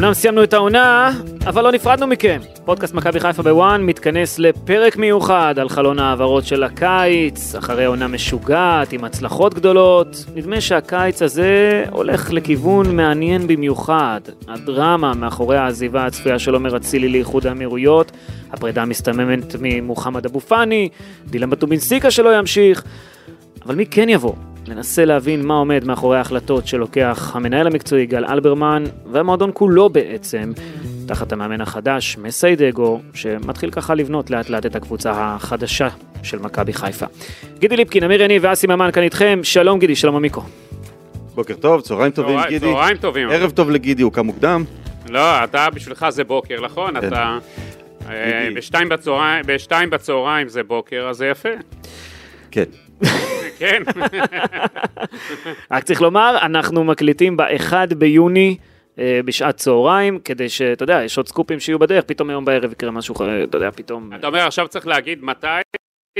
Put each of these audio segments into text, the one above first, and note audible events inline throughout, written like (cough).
אמנם סיימנו את העונה, אבל לא נפרדנו מכם. פודקאסט מכבי חיפה בוואן מתכנס לפרק מיוחד על חלון ההעברות של הקיץ, אחרי עונה משוגעת עם הצלחות גדולות. נדמה שהקיץ הזה הולך לכיוון מעניין במיוחד. הדרמה מאחורי העזיבה הצפויה של עומר אצילי לאיחוד האמירויות, הפרידה המסתממת ממוחמד אבו פאני, דילמה טובינסיקה שלא ימשיך. אבל מי כן יבוא? ננסה להבין מה עומד מאחורי ההחלטות שלוקח המנהל המקצועי גל אלברמן, והמועדון כולו בעצם, תחת המאמן החדש, מסיידגו, שמתחיל ככה לבנות לאט לאט את הקבוצה החדשה של מכבי חיפה. גידי ליפקין, אמיר יניב ואסי ממן כאן איתכם, שלום גידי, שלום עמיקו. בוקר טוב, צהריים טובים צהריים- גידי. צהריים טובים. ערב טוב לגידי, הוא קם מוקדם. לא, אתה, בשבילך זה בוקר, נכון? כן. אתה... אה. בשתיים בצהריים, בשתיים בצהריים זה בוקר, אז זה יפה. כן. כן. רק צריך לומר, אנחנו מקליטים ב-1 ביוני. אה, בשעת צהריים, כדי שאתה יודע, יש עוד סקופים שיהיו בדרך, פתאום היום בערב יקרה משהו, אה, אתה יודע, פתאום... אתה אומר, עכשיו צריך להגיד מתי,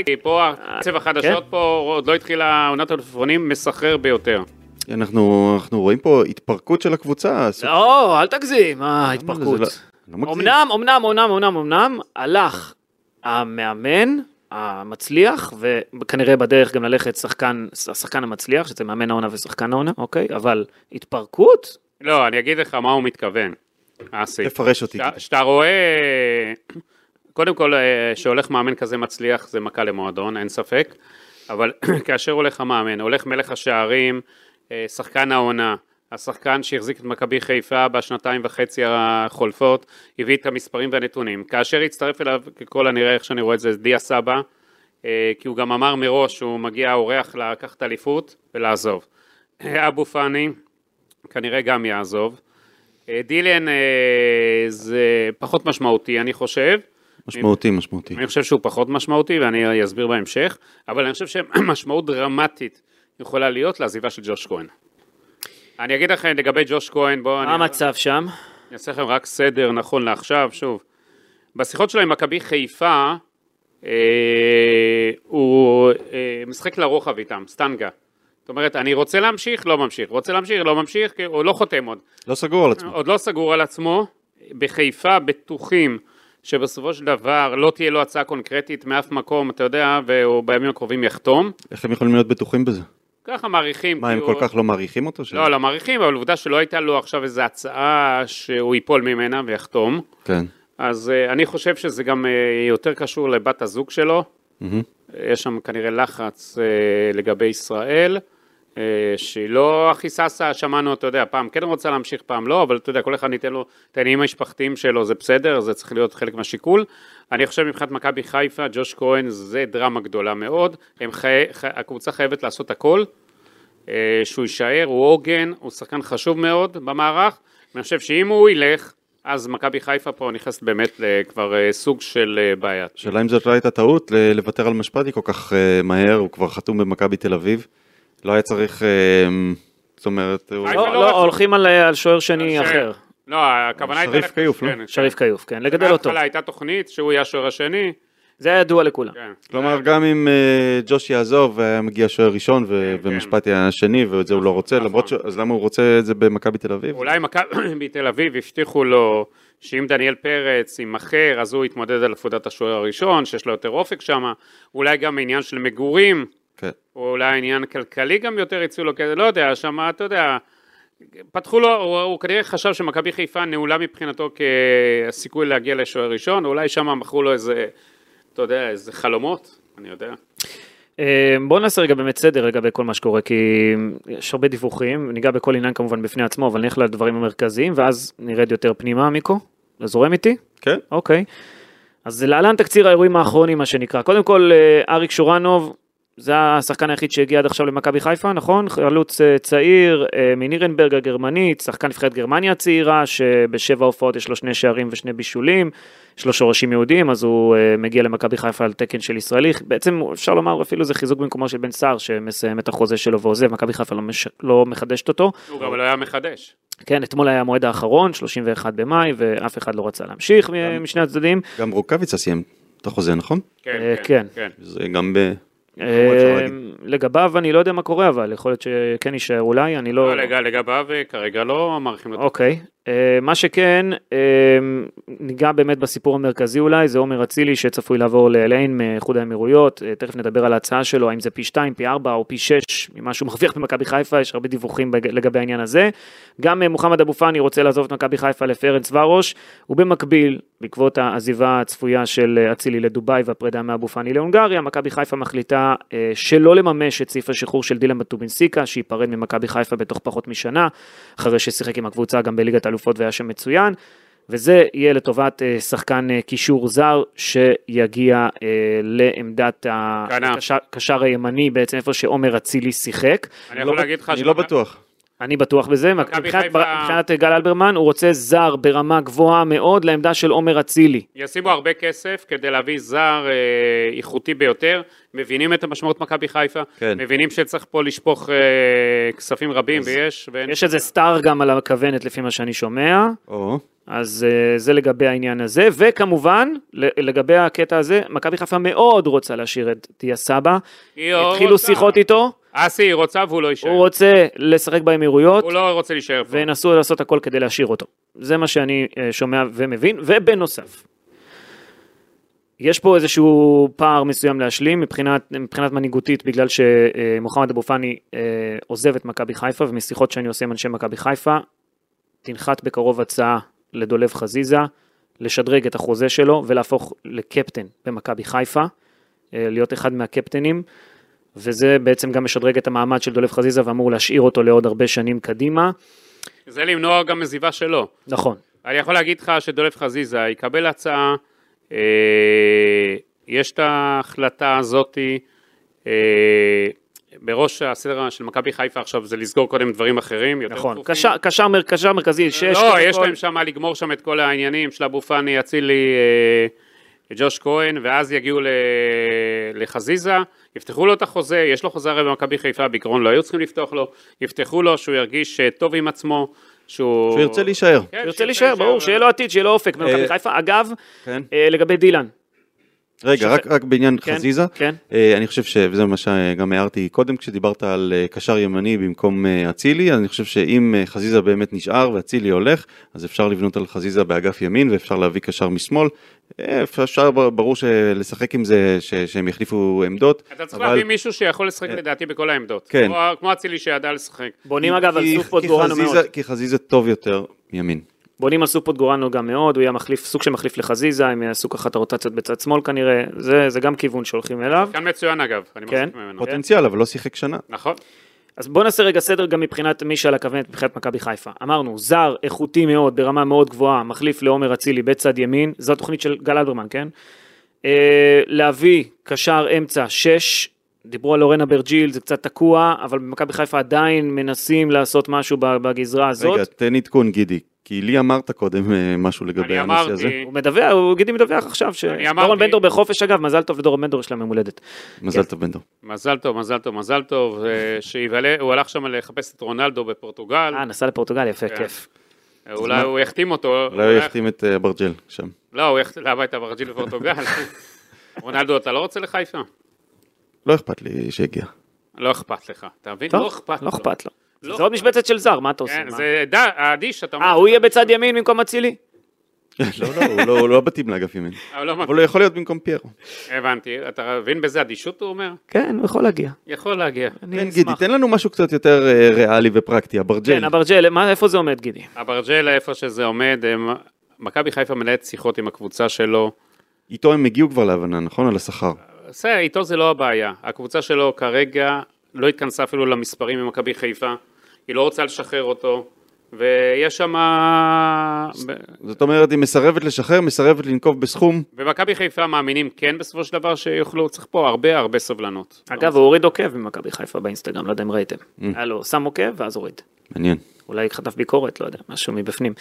כי פה קצב החדשות כן. פה, עוד לא התחילה עונת העפיפונים, מסחרר ביותר. אנחנו אנחנו רואים פה התפרקות של הקבוצה. לא, אל תגזים, אה, התפרקות. לא- לא. אמנם, אמנם, אמנם, אמנם, אמנם, הלך המאמן המצליח, וכנראה בדרך גם ללכת שחקן, השחקן המצליח, שזה מאמן העונה ושחקן העונה, אוקיי? אבל התפרקות? לא, אני אגיד לך מה הוא מתכוון, אסי. תפרש אותי. שאתה- רואה, (clears throat) קודם כל, אה, שהולך מאמן כזה מצליח זה מכה למועדון, אין ספק, אבל (clears throat) כאשר הולך המאמן, הולך מלך השערים, אה, שחקן העונה, השחקן שהחזיק את מכבי חיפה בשנתיים וחצי החולפות, הביא את המספרים והנתונים. כאשר הצטרף אליו, ככל הנראה, איך שאני רואה את זה, דיה סבא, אה, כי הוא גם אמר מראש שהוא מגיע אורח לקחת אליפות ולעזוב. אבו פאני, כנראה גם יעזוב. אה, דילן אה, זה פחות משמעותי, אני חושב. משמעותי, משמעותי. אני חושב שהוא פחות משמעותי, ואני אסביר בהמשך, אבל אני חושב שמשמעות דרמטית יכולה להיות לעזיבה של ג'וש כהן. אני אגיד לכם לגבי ג'וש כהן, בואו... מה המצב שם? אני אעשה לכם רק סדר נכון לעכשיו, שוב. בשיחות שלו עם מכבי חיפה, אה, הוא אה, משחק לרוחב איתם, סטנגה. זאת אומרת, אני רוצה להמשיך, לא ממשיך, רוצה להמשיך, לא ממשיך, כי הוא לא חותם עוד. לא סגור על עצמו. עוד לא סגור על עצמו. בחיפה בטוחים שבסופו של דבר לא תהיה לו הצעה קונקרטית מאף מקום, אתה יודע, והוא בימים הקרובים יחתום. איך הם יכולים להיות בטוחים בזה? ככה מעריכים. מה, הם כל כך לא מעריכים אותו? לא, לא מעריכים, אבל עובדה שלא הייתה לו עכשיו איזו הצעה שהוא ייפול ממנה ויחתום. כן. אז uh, אני חושב שזה גם uh, יותר קשור לבת הזוג שלו. יש שם כנראה לחץ uh, לגבי ישראל, שהיא לא הכי ששה, שמענו, אתה יודע, פעם כן רוצה להמשיך, פעם לא, אבל אתה יודע, כל אחד ניתן לו את העניינים המשפחתיים שלו, זה בסדר, זה צריך להיות חלק מהשיקול. אני חושב מבחינת מכבי חיפה, ג'וש כהן זה דרמה גדולה מאוד. חי... הקבוצה חייבת לעשות הכל, uh, שהוא יישאר, הוא עוגן, הוא שחקן חשוב מאוד במערך. אני חושב שאם הוא ילך, אז מכבי חיפה פה נכנסת באמת לכבר אה, סוג של אה, בעיה. השאלה אם זאת לא הייתה טעות לוותר על משפטי כל כך אה, מהר, הוא כבר חתום במכבי תל אביב. לא היה צריך, אה, זאת אומרת, לא, לא לא. הולכים על על שוער שני אחר. לא, הכוונה הייתה... שריף כיוף, לא? כן, שריף כיוף, כן, לגדל אותו. בהתחלה הייתה תוכנית שהוא יהיה השוער השני. זה היה ידוע לכולם. כן. כלומר, גם אם אה, ג'וש יעזוב, היה מגיע שוער ראשון כן. ומשפטי השני, ואת זה הוא לא רוצה, נכון. למרות ש... אז למה הוא רוצה את זה במכבי תל אביב? אולי מכבי (clears throat) תל אביב הבטיחו לו שאם דניאל פרץ יימכר, אז הוא יתמודד על עבודת השוער הראשון, שיש לו יותר אופק שם. אולי גם עניין של מגורים, כן. או אולי עניין כלכלי גם יותר הציעו לו כזה, לא יודע, שם, אתה יודע, פתחו לו, הוא, הוא כנראה חשב שמכבי חיפה נעולה מבחינתו כסיכוי להגיע לשוער ראשון, אולי שם מכרו לו איזה, אתה יודע, איזה חלומות, אני יודע. אה, בואו נעשה רגע באמת סדר לגבי כל מה שקורה, כי יש הרבה דיווחים, ניגע בכל עניין כמובן בפני עצמו, אבל נלך לדברים המרכזיים, ואז נרד יותר פנימה, מיקו. אתה זורם איתי? כן. אוקיי. אז להלן תקציר האירועים האחרונים, מה שנקרא. קודם כל, אה, אריק שורנוב זה השחקן היחיד שהגיע עד עכשיו למכבי חיפה, נכון? חלוץ אה, צעיר אה, מנירנברג הגרמנית, שחקן נבחרת גרמניה הצעירה, שבשבע הופעות יש לו שני שערים ושני בישולים, יש לו שורשים יהודים, אז הוא אה, מגיע למכבי חיפה על תקן של ישראלי. בעצם אפשר לומר אפילו זה חיזוק במקומו של בן סער, שמסיים את החוזה שלו ועוזב, מכבי חיפה לא, מש... לא מחדשת אותו. הוא גם לא היה מחדש. כן, אתמול היה המועד האחרון, 31 במאי, ואף אחד לא רצה להמשיך משני הצדדים. גם רוקאביצה סיים את החוזה, נכון? כן, כן, כן. כן. זה גם ב... להגיד. לגביו אני לא יודע מה קורה, אבל יכול להיות שכן יישאר אולי, אני לא... לא, לג- לגביו אה, כרגע לא מעריכים. את אוקיי, מה שכן, אה, ניגע באמת בסיפור המרכזי אולי, זה עומר אצילי שצפוי לעבור לאליין מאיחוד האמירויות, אה, תכף נדבר על ההצעה שלו, האם זה פי 2, פי 4 או פי 6 ממה שהוא מרוויח במכבי חיפה, יש הרבה דיווחים לגבי העניין הזה. גם אה, מוחמד אבו פאני רוצה לעזוב את מכבי חיפה לפרנס ורוש, ובמקביל, בעקבות העזיבה הצפויה של אה, אצילי לדובאי והפרידה מאבו פאני להונגריה, מכבי חיפה מחליטה אה, שלא לממש את סעיף השחרור של דילן בטובינסיקה, שייפרד ממכבי חיפה בתוך פחות משנה, אחרי ששיחק עם הקבוצה גם בליגת האלופות והיה שם מצוין, וזה יהיה לטובת אה, שחקן אה, קישור זר שיגיע אה, לעמדת. הקשר- הימני, בעצם איפה שעומר אצילי שיחק. אני יכול להגיד לך אני לא בטוח. אני בטוח בזה, מבחינת, מבחינת גל אלברמן הוא רוצה זר ברמה גבוהה מאוד לעמדה של עומר אצילי. ישימו הרבה כסף כדי להביא זר אה, איכותי ביותר, מבינים את המשמעות מכבי חיפה, כן. מבינים שצריך פה לשפוך אה, כספים רבים, ויש, ואין... יש איזה סטאר גם על הכוונת לפי מה שאני שומע, או, אז uh, זה לגבי העניין הזה, וכמובן, לגבי הקטע הזה, מכבי חיפה מאוד רוצה להשאיר את דיה סבא, התחילו רוצה. שיחות איתו, אסי, היא רוצה והוא לא יישאר. הוא רוצה לשחק באמירויות, הוא לא רוצה להישאר פה. וינסו לעשות הכל כדי להשאיר אותו. זה מה שאני אה, שומע ומבין, ובנוסף, יש פה איזשהו פער מסוים להשלים מבחינת, מבחינת מנהיגותית, בגלל שמוחמד אבו פאני אה, עוזב את מכבי חיפה, ומשיחות שאני עושה עם אנשי מכבי חיפה, תנחת בקרוב הצעה לדולב חזיזה, לשדרג את החוזה שלו ולהפוך לקפטן במכבי חיפה, אה, להיות אחד מהקפטנים, וזה בעצם גם משדרג את המעמד של דולב חזיזה ואמור להשאיר אותו לעוד הרבה שנים קדימה. זה למנוע גם עזיבה שלו. נכון, אני יכול להגיד לך שדולף חזיזה יקבל הצעה, אה, יש את ההחלטה הזאתי, אה, בראש הסדר של מכבי חיפה עכשיו זה לסגור קודם דברים אחרים, נכון. קשר, קשר, מר, קשר מרכזי, שש, לא, יש כל. להם שם לגמור שם את כל העניינים של אבו פאני, אצילי, אה, ג'וש כהן, ואז יגיעו ל- לחזיזה, יפתחו לו את החוזה, יש לו חוזה הרי במכבי חיפה, בעיקרון לא היו צריכים לפתוח לו, יפתחו לו, שהוא ירגיש אה, טוב עם עצמו, שהוא... שהוא ירצה להישאר. כן, הוא ירצה להישאר, ברור, שיהיה לו עתיד, שיהיה לו אופק במכבי אה, חיפה. אגב, כן. אה, לגבי דילן, רגע, שזה- רק, רק בעניין כן, חזיזה, כן. אה, אני חושב שזה מה שגם הערתי קודם כשדיברת על אה, קשר ימני במקום אה, אצילי, אני חושב שאם אה, חזיזה באמת נשאר ואצילי הולך, אז אפשר לבנות על חזיזה באגף ימין ואפשר להביא קשר משמאל, אפשר ברור לשחק עם זה ש- שהם יחליפו עמדות, אתה צריך אבל- להביא מישהו שיכול לשחק לדעתי בכל העמדות. כן. כמו- אצילי שידע לשחק. בונים אגב על גורנו חזיזה- מאוד. כי חזיזה טוב יותר ימין. בונים על סופוט גורנו גם מאוד, הוא יהיה מחליף, סוג של מחליף לחזיזה, הם יעשו ככה את הרוטציות בצד שמאל כנראה, זה זה גם כיוון שהולכים אליו. כאן מצוין אגב, אני כן. מחזיק ממנו. פוטנציאל אבל לא שיחק שנה. נכון. אז בוא נעשה רגע סדר גם מבחינת מי שעל הכוונת מבחינת מכבי חיפה. אמרנו, זר איכותי מאוד, ברמה מאוד גבוהה, מחליף לעומר אצילי בצד ימין, זו התוכנית של גל אלברמן, כן? אה, להביא קשר אמצע 6, דיברו על אורן אברג'יל, זה קצת תקוע, אבל במכבי חיפה עדיין מנסים לעשות משהו בגזרה הזאת. רגע, תן עדכון גידי, כי לי אמרת קודם אה, משהו לגבי הנושא הזה. הוא מדווח, הוא גידי מדווח עכשיו, שדורון בן דור בחופש אגב, מזל טוב לדורון בן דור, יש להם יום הולדת. מזל טוב בן דור. מזל טוב, מזל טוב, מזל טוב, אה, שיבלה, הוא הלך שם לחפש את רונלדו בפורטוגל, אה, נסע לפורטוגל, יפה, כן. כיף. אולי הוא יחתים אותו, אולי הוא יחתים את אה, אברג'ל שם. לא, הוא יחתים הביתה ברג'יל בפורטוגל. (laughs) רונלדו, אתה לא רוצה לחיפה? לא אכפת לי שיגיע. לא אכפת לך, אתה מבין? טוב, לא אכפת לא לו. אכפת לו. לא זה עוד. משבצת של זר, מה אתה עושה? כן? זה אדיש, אתה אומר. אה, הוא יהיה בצד ימין במקום אצילי? לא, לא, הוא לא- לא מתאים לאגף ימין. אבל לא אבל הוא יכול להיות במקום פיירו. הבנתי, אתה מבין בזה אדישות, הוא אומר? כן, הוא יכול להגיע. יכול להגיע. אני כן, אשמח. גידי, תן לנו משהו קצת יותר אה, ריאלי ופרקטי, אברג'ל. כן, אברג'ל, מה- איפה זה עומד, גידי? אברג'ל, איפה שזה עומד, מכבי חיפה מנהלת שיחות עם הקבוצה שלו. איתו הם הגיעו כבר להבנה, נכון? על השכר. בסדר, איתו זה לא הבעיה. הקבוצה שלו כרגע לא התכנסה אפילו למספרים עם מכבי חיפה. היא לא רוצה לשחרר אותו. ויש שם... זאת אומרת, היא מסרבת לשחרר, מסרבת לנקוב בסכום. ומכבי חיפה מאמינים כן בסופו של דבר שיוכלו, צריך פה הרבה הרבה סבלנות. אגב, הוא הוריד עוקב ממכבי חיפה באינסטגרם, לא יודע אם ראיתם. היה לו שם עוקב ואז הוריד. מעניין. אולי חטף ביקורת, לא יודע, משהו מבפנים.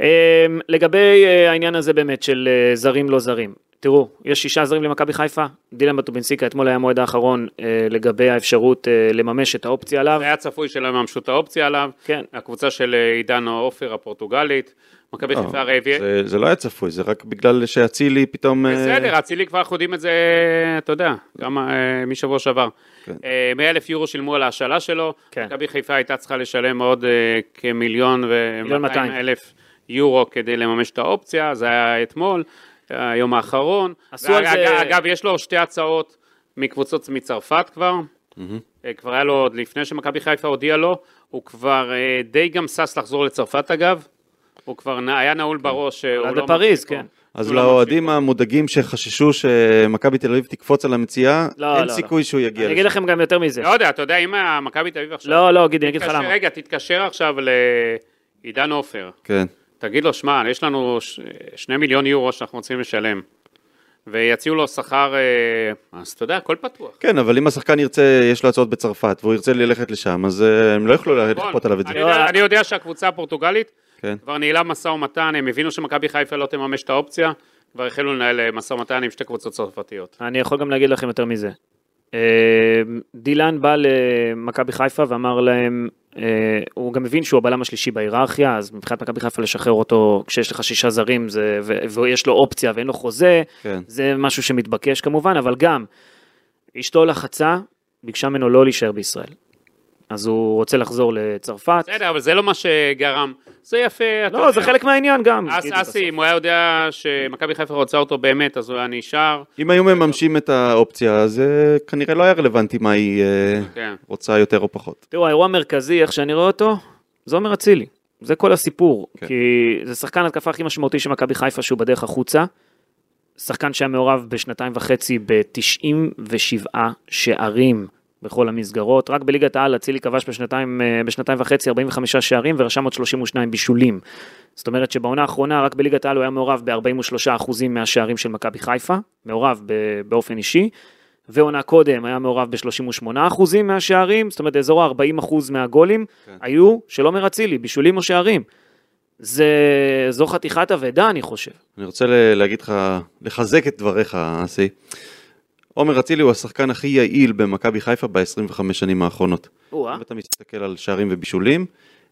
אה, לגבי אה, העניין הזה באמת של אה, זרים לא זרים, תראו, יש שישה זרים למכבי חיפה, דילן בטובינסיקה, אתמול היה המועד האחרון לגבי האפשרות לממש את האופציה עליו. היה צפוי שלא יממשו את האופציה עליו, כן. הקבוצה של עידן עופר הפורטוגלית. מכבי חיפה הרי הביאה... זה, זה לא היה צפוי, זה רק בגלל שאצילי פתאום... בסדר, אצילי כבר אנחנו יודעים את זה, אתה יודע, גם משבוע שעבר. כן. 100 אלף יורו שילמו על ההשאלה שלו, כן. מכבי חיפה הייתה צריכה לשלם עוד כמיליון ו-200 אלף יורו כדי לממש את האופציה, זה היה אתמול, היום האחרון. עשו על זה... אגב, יש לו שתי הצעות מקבוצות מצרפת כבר, mm-hmm. כבר היה לו עוד לפני שמכבי חיפה הודיעה לו, הוא כבר די גם שש לחזור לצרפת אגב, הוא כבר היה נעול בראש. עד לא לפריז, כן. אז לאוהדים המודאגים שחששו שמכבי תל אביב תקפוץ על המציאה, לא, אין לא, סיכוי לא. שהוא יגיע אני אגיד לכם גם יותר מזה. לא יודע, אתה יודע, אם מכבי תל אביב עכשיו... לא, לא, גידי, אני אגיד לך למה. רגע, תתקשר עכשיו לעידן עופר. כן. תגיד לו, שמע, יש לנו שני מיליון יורו שאנחנו רוצים לשלם. ויציעו לו שכר, אה, אז אתה יודע, הכל פתוח. כן, אבל אם השחקן ירצה, יש לו הצעות בצרפת, והוא ירצה ללכת לשם, אז אה, הם לא יוכלו נכון. לכפות עליו את זה. אני יודע שהקבוצה הפורטוגלית, כן. כבר ניהלה משא ומתן, הם הבינו שמכבי חיפה לא תממש את האופציה, כבר החלו לנהל אה, משא ומתן עם שתי קבוצות צרפתיות. אני יכול גם להגיד לכם יותר מזה. דילן בא למכבי חיפה ואמר להם, הוא גם מבין שהוא הבלם השלישי בהיררכיה, אז מבחינת מכבי חיפה לשחרר אותו כשיש לך שישה זרים זה, ויש לו אופציה ואין לו חוזה, כן. זה משהו שמתבקש כמובן, אבל גם אשתו לחצה, ביקשה ממנו לא להישאר בישראל. אז הוא רוצה לחזור לצרפת. בסדר, אבל זה לא מה שגרם. זה יפה. לא, זה חלק מהעניין גם. אסי, אם הוא היה יודע שמכבי חיפה רוצה אותו באמת, אז הוא היה נשאר. אם היו מממשים את האופציה, אז אה, כנראה לא היה רלוונטי מה היא אה, כן. רוצה יותר או פחות. תראו, האירוע המרכזי, איך שאני רואה אותו, זה עומר אצילי. זה כל הסיפור. כן. כי זה שחקן התקפה הכי משמעותי של מכבי חיפה שהוא בדרך החוצה. שחקן שהיה מעורב בשנתיים וחצי ב-97 שערים בכל המסגרות. רק בליגת העל אצילי כבש בשנתיים, אה, בשנתיים וחצי 45 שערים ורשם עוד 32 בישולים. זאת אומרת שבעונה האחרונה רק בליגת העל הוא היה מעורב ב-43% מהשערים של מכבי חיפה, מעורב באופן אישי. ועונה קודם היה מעורב ב-38% מהשערים, זאת אומרת אזור ה-40% מהגולים כן. היו של עומר אצילי, בישולים או שערים. זה, זו חתיכת אבדה אני חושב. אני רוצה להגיד לך, לחזק את דבריך, אסי. עומר אצילי הוא השחקן הכי יעיל במכבי חיפה ב-25 שנים האחרונות. אם אתה מסתכל על שערים ובישולים,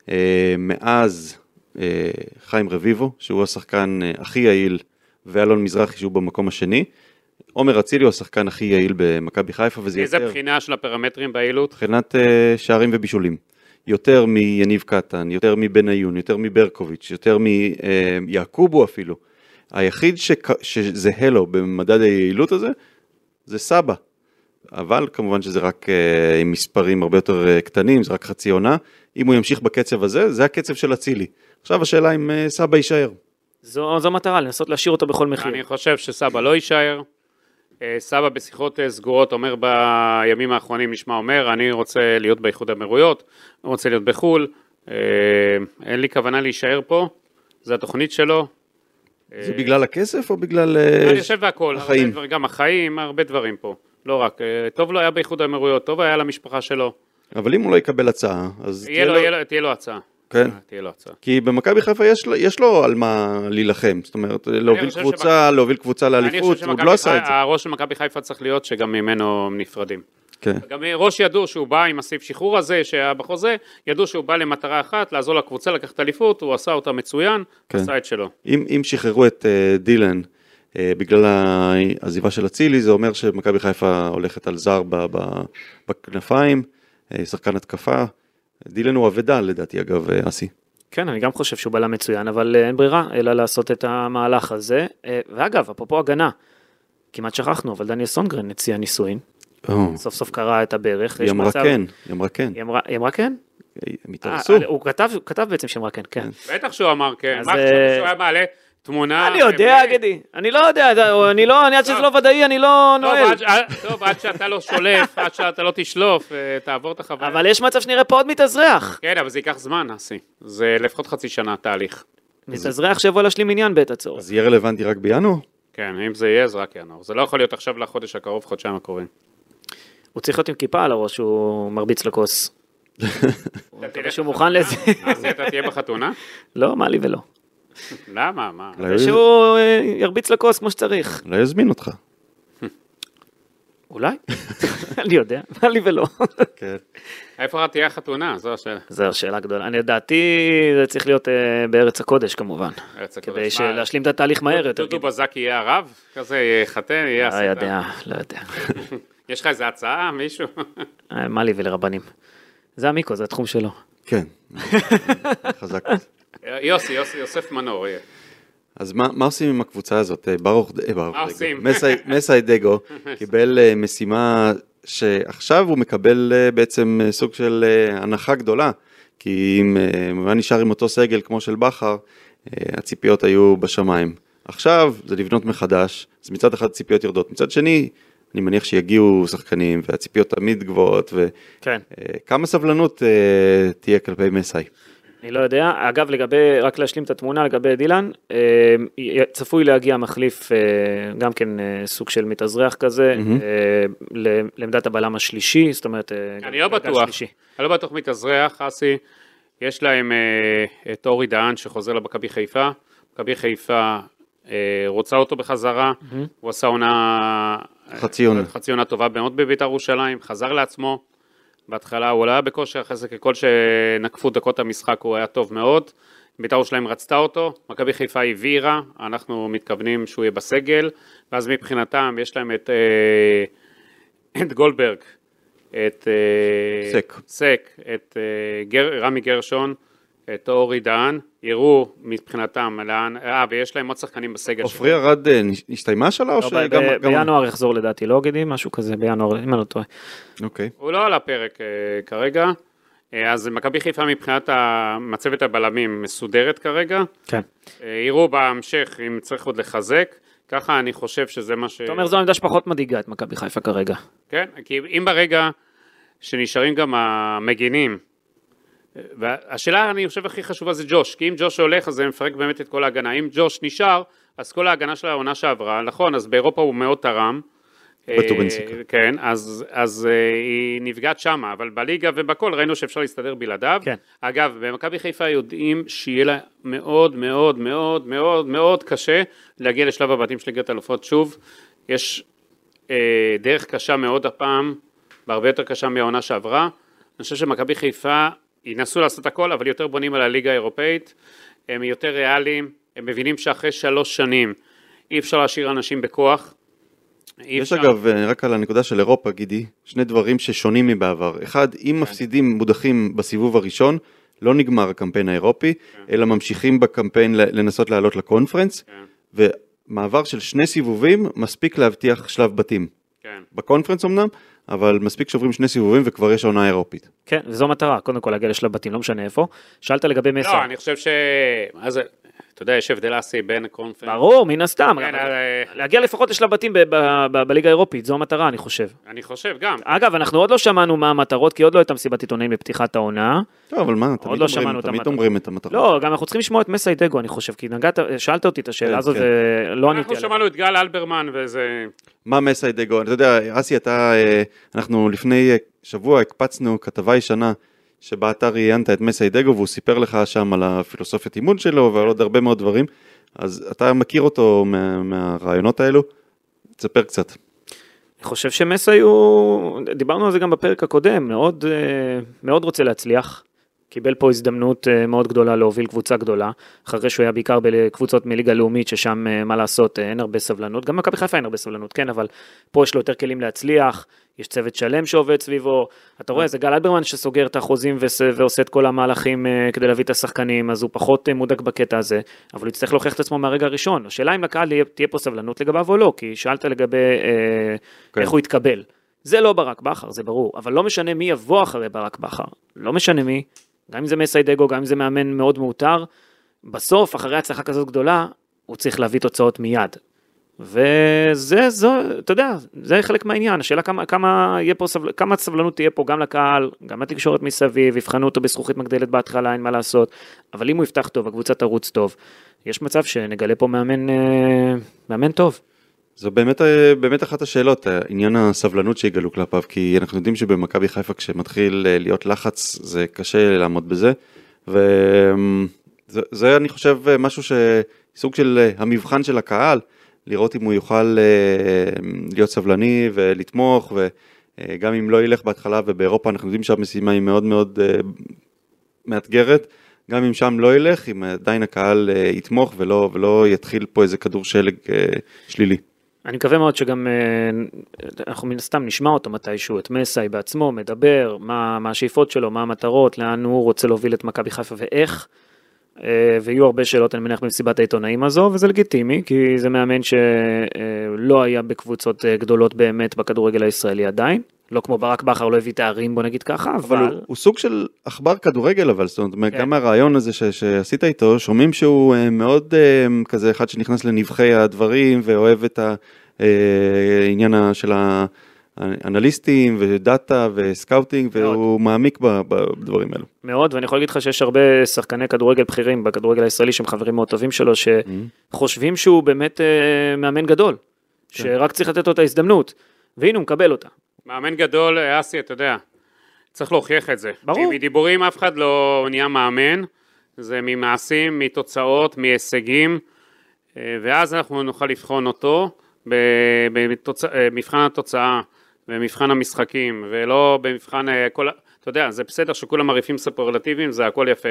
אה, מאז אה, חיים רביבו, שהוא השחקן אה, הכי יעיל, ואלון מזרחי שהוא במקום השני, עומר אצילי הוא השחקן הכי יעיל במכבי חיפה, וזה איזה יותר... בחינה של הפרמטרים ביעילות? מבחינת שערים ובישולים. יותר מיניב קטן, יותר מבניון, יותר מברקוביץ', יותר מיעקובו אפילו. היחיד שק... שזהה לו במדד היעילות הזה, זה סבא. אבל כמובן שזה רק uh, עם מספרים הרבה יותר uh, קטנים, זה רק חצי עונה. אם הוא ימשיך בקצב הזה, זה הקצב של אצילי. עכשיו השאלה אם uh, סבא יישאר. זו, זו מטרה, לנסות להשאיר אותו בכל מחיר. אני חושב שסבא לא יישאר. סבא בשיחות סגורות אומר בימים האחרונים, נשמע אומר, אני רוצה להיות באיחוד האמירויות, אני רוצה להיות בחו"ל, אין לי כוונה להישאר פה, זו התוכנית שלו. זה בגלל הכסף או בגלל אני חושב בהכל, החיים? דבר, גם החיים, הרבה דברים פה, לא רק, טוב לו היה באיחוד האמירויות, טוב היה למשפחה שלו. אבל אם הוא לא יקבל הצעה, אז תהיה לו, לו, תהיה לו הצעה. כן. תהיה לו הצעה. כי במכבי חיפה יש, יש לו על מה להילחם, זאת אומרת, להוביל קבוצה, שבק... להוביל קבוצה לאליפות, הוא עוד לא עשה את זה. הראש של מכבי חיפה צריך להיות שגם ממנו נפרדים. כן. גם ראש ידעו שהוא בא עם הסעיף שחרור הזה שהיה בחוזה, ידעו שהוא בא למטרה אחת, לעזור לקבוצה לקחת אליפות, הוא עשה אותה מצוין, כן. עשה את שלו. אם, אם שחררו את uh, דילן uh, בגלל העזיבה של אצילי, זה אומר שמכבי חיפה הולכת על זר בכנפיים, uh, שחקן התקפה. דילן הוא אבדה לדעתי אגב, אסי. כן, אני גם חושב שהוא בלם מצוין, אבל אין ברירה אלא לעשות את המהלך הזה. ואגב, אפרופו הגנה, כמעט שכחנו, אבל דניאל סונגרן הציע נישואין. Oh. סוף סוף קרא את הברך. היא אמרה מצב... כן, היא אמרה כן. היא אמרה, היא אמרה כן? הם התארסו. הוא כתב, כתב בעצם שהיא אמרה כן, כן. בטח שהוא אמר כן, מה חשבתי שהוא היה מעלה תמונה... אני יודע, גידי, אני לא יודע, זה- אני לא, אני עד שזה לא ודאי, אני לא נועל. טוב, עד שאתה לא שולף, עד שאתה לא תשלוף, אה, תעבור את החוויה. אבל יש מצב שנראה פה עוד מתאזרח. כן, אבל זה ייקח זמן, אסי. זה לפחות חצי שנה תהליך. מתאזרח שיבוא להשלים עניין בעת הצורך. אז יהיה רלוונטי רק בינואר? כן, אם זה יהיה, זה רק ינואר. זה לא יכול להיות עכשיו לחודש הקרוב, חודשיים הקרובים. הוא צריך להיות עם כיפה על הראש, הוא מרביץ לכוס. (laughs) מקווה תלך שהוא מוכן לזה. אסי, אתה תהיה בחתונה? לא, מה לי ולא. למה? מה? הוא- שהוא אה, ירביץ לכוס כמו שצריך. אולי יזמין אותך. (laughs) אולי? (laughs) אני יודע, מה לי ולא. כן. איפה תהיה החתונה? זו השאלה. זו השאלה גדולה. אני לדעתי זה צריך להיות אה, בארץ הקודש כמובן. ארץ הקודש. כדי להשלים את התהליך מהר יותר. דודו בזק יהיה הרב? כזה יחתן, יהיה לא. יודע, לא יודע. יש לך איזה הצעה, מישהו? אה, מה לי ולרבנים. זה המיקרו, זה התחום שלו. כן. חזק. יוסי, יוסי, יוסף מנור יהיה. אז מה, מה עושים עם הקבוצה הזאת? אה, ברוך, אה, ברוך מה דגו. עושים? מסי- מסי דגו (laughs) קיבל אה, משימה שעכשיו הוא מקבל אה, בעצם אה, סוג של אה, הנחה גדולה, כי אם אה, הוא היה נשאר עם אותו סגל כמו של בכר, אה, הציפיות היו בשמיים. עכשיו זה לבנות מחדש, אז מצד אחד הציפיות יורדות, מצד שני, אני מניח שיגיעו שחקנים והציפיות תמיד גבוהות, כן. וכמה סבלנות אה, תהיה כלפי מסי. אני לא יודע. אגב, לגבי, רק להשלים את התמונה לגבי דילן, אה, צפוי להגיע מחליף, אה, גם כן אה, סוג של מתאזרח כזה, אה, ל- לעמדת הבלם השלישי, זאת אומרת... אה, אני לא בטוח. אני לא בטוח מתאזרח, אסי. יש להם אה, את אורי דהן שחוזר למכבי חיפה. מכבי חיפה אה, רוצה אותו בחזרה. הוא עשה עונה... חצי עונה. חצי עונה טובה מאוד בבית"ר ירושלים, חזר לעצמו. בהתחלה הוא לא היה בכושר, אחרי זה ככל שנקפו דקות המשחק הוא היה טוב מאוד. בית"ר ירושלים רצתה אותו, מכבי חיפה הבהירה, אנחנו מתכוונים שהוא יהיה בסגל, ואז מבחינתם יש להם את, אה, את גולדברג, את אה, סק. סק, את אה, גר, רמי גרשון, את אורי דהן, יראו מבחינתם לאן, אה, ויש להם עוד שחקנים בסגל. עופרי ארד אה, הסתיימה שלה או לא, שגם... בינואר יחזור לדעתי, לא גידי? משהו כזה, בינואר, אם אני לא טועה. אוקיי. הוא לא על הפרק אה, כרגע, אה, אז מכבי חיפה מבחינת מצבת הבלמים מסודרת כרגע, כן. אה, יראו בהמשך אם צריך עוד לחזק, ככה אני חושב שזה מה ש... אתה אומר זו העמדה שפחות מדאיגה את מכבי חיפה כרגע. כן, כי אם ברגע שנשארים גם המגינים, והשאלה אני חושב הכי חשובה זה ג'וש, כי אם ג'וש הולך אז זה מפרק באמת את כל ההגנה, אם ג'וש נשאר אז כל ההגנה של העונה שעברה, נכון, אז באירופה הוא מאוד תרם. בטובינסיקה. אה, כן, אז, אז אה, היא נפגעת שמה, אבל בליגה ובכל ראינו שאפשר להסתדר בלעדיו. כן. אגב, במכבי חיפה יודעים שיהיה לה מאוד מאוד מאוד מאוד מאוד קשה להגיע לשלב הבתים של ליגת אלופות. שוב, יש אה, דרך קשה מאוד הפעם, והרבה יותר קשה מהעונה שעברה. אני חושב שמכבי חיפה ינסו לעשות הכל, אבל יותר בונים על הליגה האירופאית. הם יותר ריאליים, הם מבינים שאחרי שלוש שנים אי אפשר להשאיר אנשים בכוח. יש אפשר- אגב, אה, רק על הנקודה של אירופה, גידי, שני דברים ששונים מבעבר. אחד, אם מפסידים מודחים בסיבוב הראשון, לא נגמר הקמפיין האירופי, אלא ממשיכים בקמפיין לנסות לעלות לקונפרנס, כן. ומעבר של שני סיבובים מספיק להבטיח שלב בתים. כן. בקונפרנס אמנם, אבל מספיק שעוברים שני סיבובים וכבר יש עונה אירופית. כן, וזו המטרה, קודם כל להגיע לשלב בתים, לא משנה איפה. שאלת לגבי מסר. לא, אני חושב ש... מה זה... אתה יודע, יש הבדל אסי בין הקונפרנס. ברור, מן הסתם. כן, אבל- אה, להגיע לפחות לשלב בתים ב- ב- ב- בליגה האירופית, זו המטרה, אני חושב. אני חושב גם. אגב, אנחנו עוד לא שמענו מה המטרות, כי עוד לא הייתה מסיבת עיתונאים בפתיחת העונה. טוב, אבל מה, תמיד לא אומרים, את תמיד המטרות. אומרים את המטרות. לא, גם אנחנו צריכים לשמוע את מסיידגו, אני חושב, כי נגעת, שאלת אותי את השאלה כן, הזאת, כן. ולא עניתי אנחנו עליה. שמענו את גל אלברמן וזה... מה מסי דגו? אתה יודע, אסי, אתה, אה, אנחנו לפני אה, שבוע הקפצנו כתבה ישנה שבה אתה ראיינת את מסי דגו והוא סיפר לך שם על הפילוסופיית אימון שלו ועל עוד הרבה מאוד דברים, אז אתה מכיר אותו מה, מהרעיונות האלו? תספר קצת. אני חושב שמסי הוא, דיברנו על זה גם בפרק הקודם, מאוד, אה, מאוד רוצה להצליח. קיבל פה הזדמנות אה, מאוד גדולה להוביל קבוצה גדולה, אחרי שהוא היה בעיקר בקבוצות מליגה לאומית, ששם אה, מה לעשות, אה, אין הרבה סבלנות, גם מכבי חיפה אין הרבה סבלנות, כן, אבל פה יש לו יותר כלים להצליח, יש צוות שלם שעובד סביבו, אתה רואה, זה גל אלברמן שסוגר את החוזים ועושה את כל המהלכים כדי להביא את השחקנים, אז הוא פחות מודאג בקטע הזה, אבל הוא יצטרך להוכיח את עצמו מהרגע הראשון. השאלה אם לקהל תהיה פה סבלנות לגביו או לא, כי שאלת לגבי כן. איך הוא יתקבל. זה לא ברק בכר, זה ברור, אבל לא משנה מי יבוא אחרי ברק בכר, לא משנה מי, גם אם זה מסיידגו, גם אם זה מאמן מאוד מאותר, בסוף, אחרי הצלחה כזאת גדולה, הוא צריך להביא תוצאות מיד. וזה, זו, אתה יודע, זה חלק מהעניין, השאלה כמה, כמה, פה סבל, כמה סבלנות תהיה פה גם לקהל, גם לתקשורת מסביב, יבחנו אותו בזכוכית מגדלת בהתחלה, אין מה לעשות, אבל אם הוא יפתח טוב, הקבוצה תרוץ טוב, יש מצב שנגלה פה מאמן, אה, מאמן טוב. זו באמת, אה, באמת אחת השאלות, עניין הסבלנות שיגלו כלפיו, כי אנחנו יודעים שבמכבי חיפה כשמתחיל אה, להיות לחץ זה קשה לעמוד בזה, וזה אני חושב משהו שסוג של המבחן של הקהל, לראות אם הוא יוכל להיות סבלני ולתמוך, וגם אם לא ילך בהתחלה, ובאירופה אנחנו יודעים שהמשימה היא מאוד מאוד מאתגרת, גם אם שם לא ילך, אם עדיין הקהל יתמוך ולא, ולא יתחיל פה איזה כדור שלג שלילי. אני מקווה מאוד שגם אנחנו מן הסתם נשמע אותו מתישהו, את מסאי בעצמו מדבר, מה, מה השאיפות שלו, מה המטרות, לאן הוא רוצה להוביל את מכבי חיפה ואיך. ויהיו הרבה שאלות אני מניח במסיבת העיתונאים הזו וזה לגיטימי כי זה מאמן שלא היה בקבוצות גדולות באמת בכדורגל הישראלי עדיין לא כמו ברק בכר לא הביא תארים בוא נגיד ככה אבל, אבל הוא, הוא סוג של עכבר כדורגל אבל זאת אומרת כן. גם הרעיון הזה ש, שעשית איתו שומעים שהוא מאוד כזה אחד שנכנס לנבכי הדברים ואוהב את העניין של ה... אנליסטים ו data ו scouting מאוד. והוא מעמיק בדברים האלו. מאוד ואני יכול להגיד לך שיש הרבה שחקני כדורגל בכירים בכדורגל הישראלי שהם חברים מאוד טובים שלו שחושבים שהוא באמת אה, מאמן גדול, כן. שרק צריך לתת לו את ההזדמנות והנה הוא מקבל אותה. מאמן גדול אסי אתה יודע צריך להוכיח את זה. ברור. מדיבורים אף אחד לא נהיה מאמן זה ממעשים מתוצאות מהישגים אה, ואז אנחנו נוכל לבחון אותו במבחן אה, התוצאה. במבחן המשחקים, ולא במבחן אה, כל... אתה יודע, זה בסדר שכולם מרעיפים סופרלטיביים, זה הכל יפה,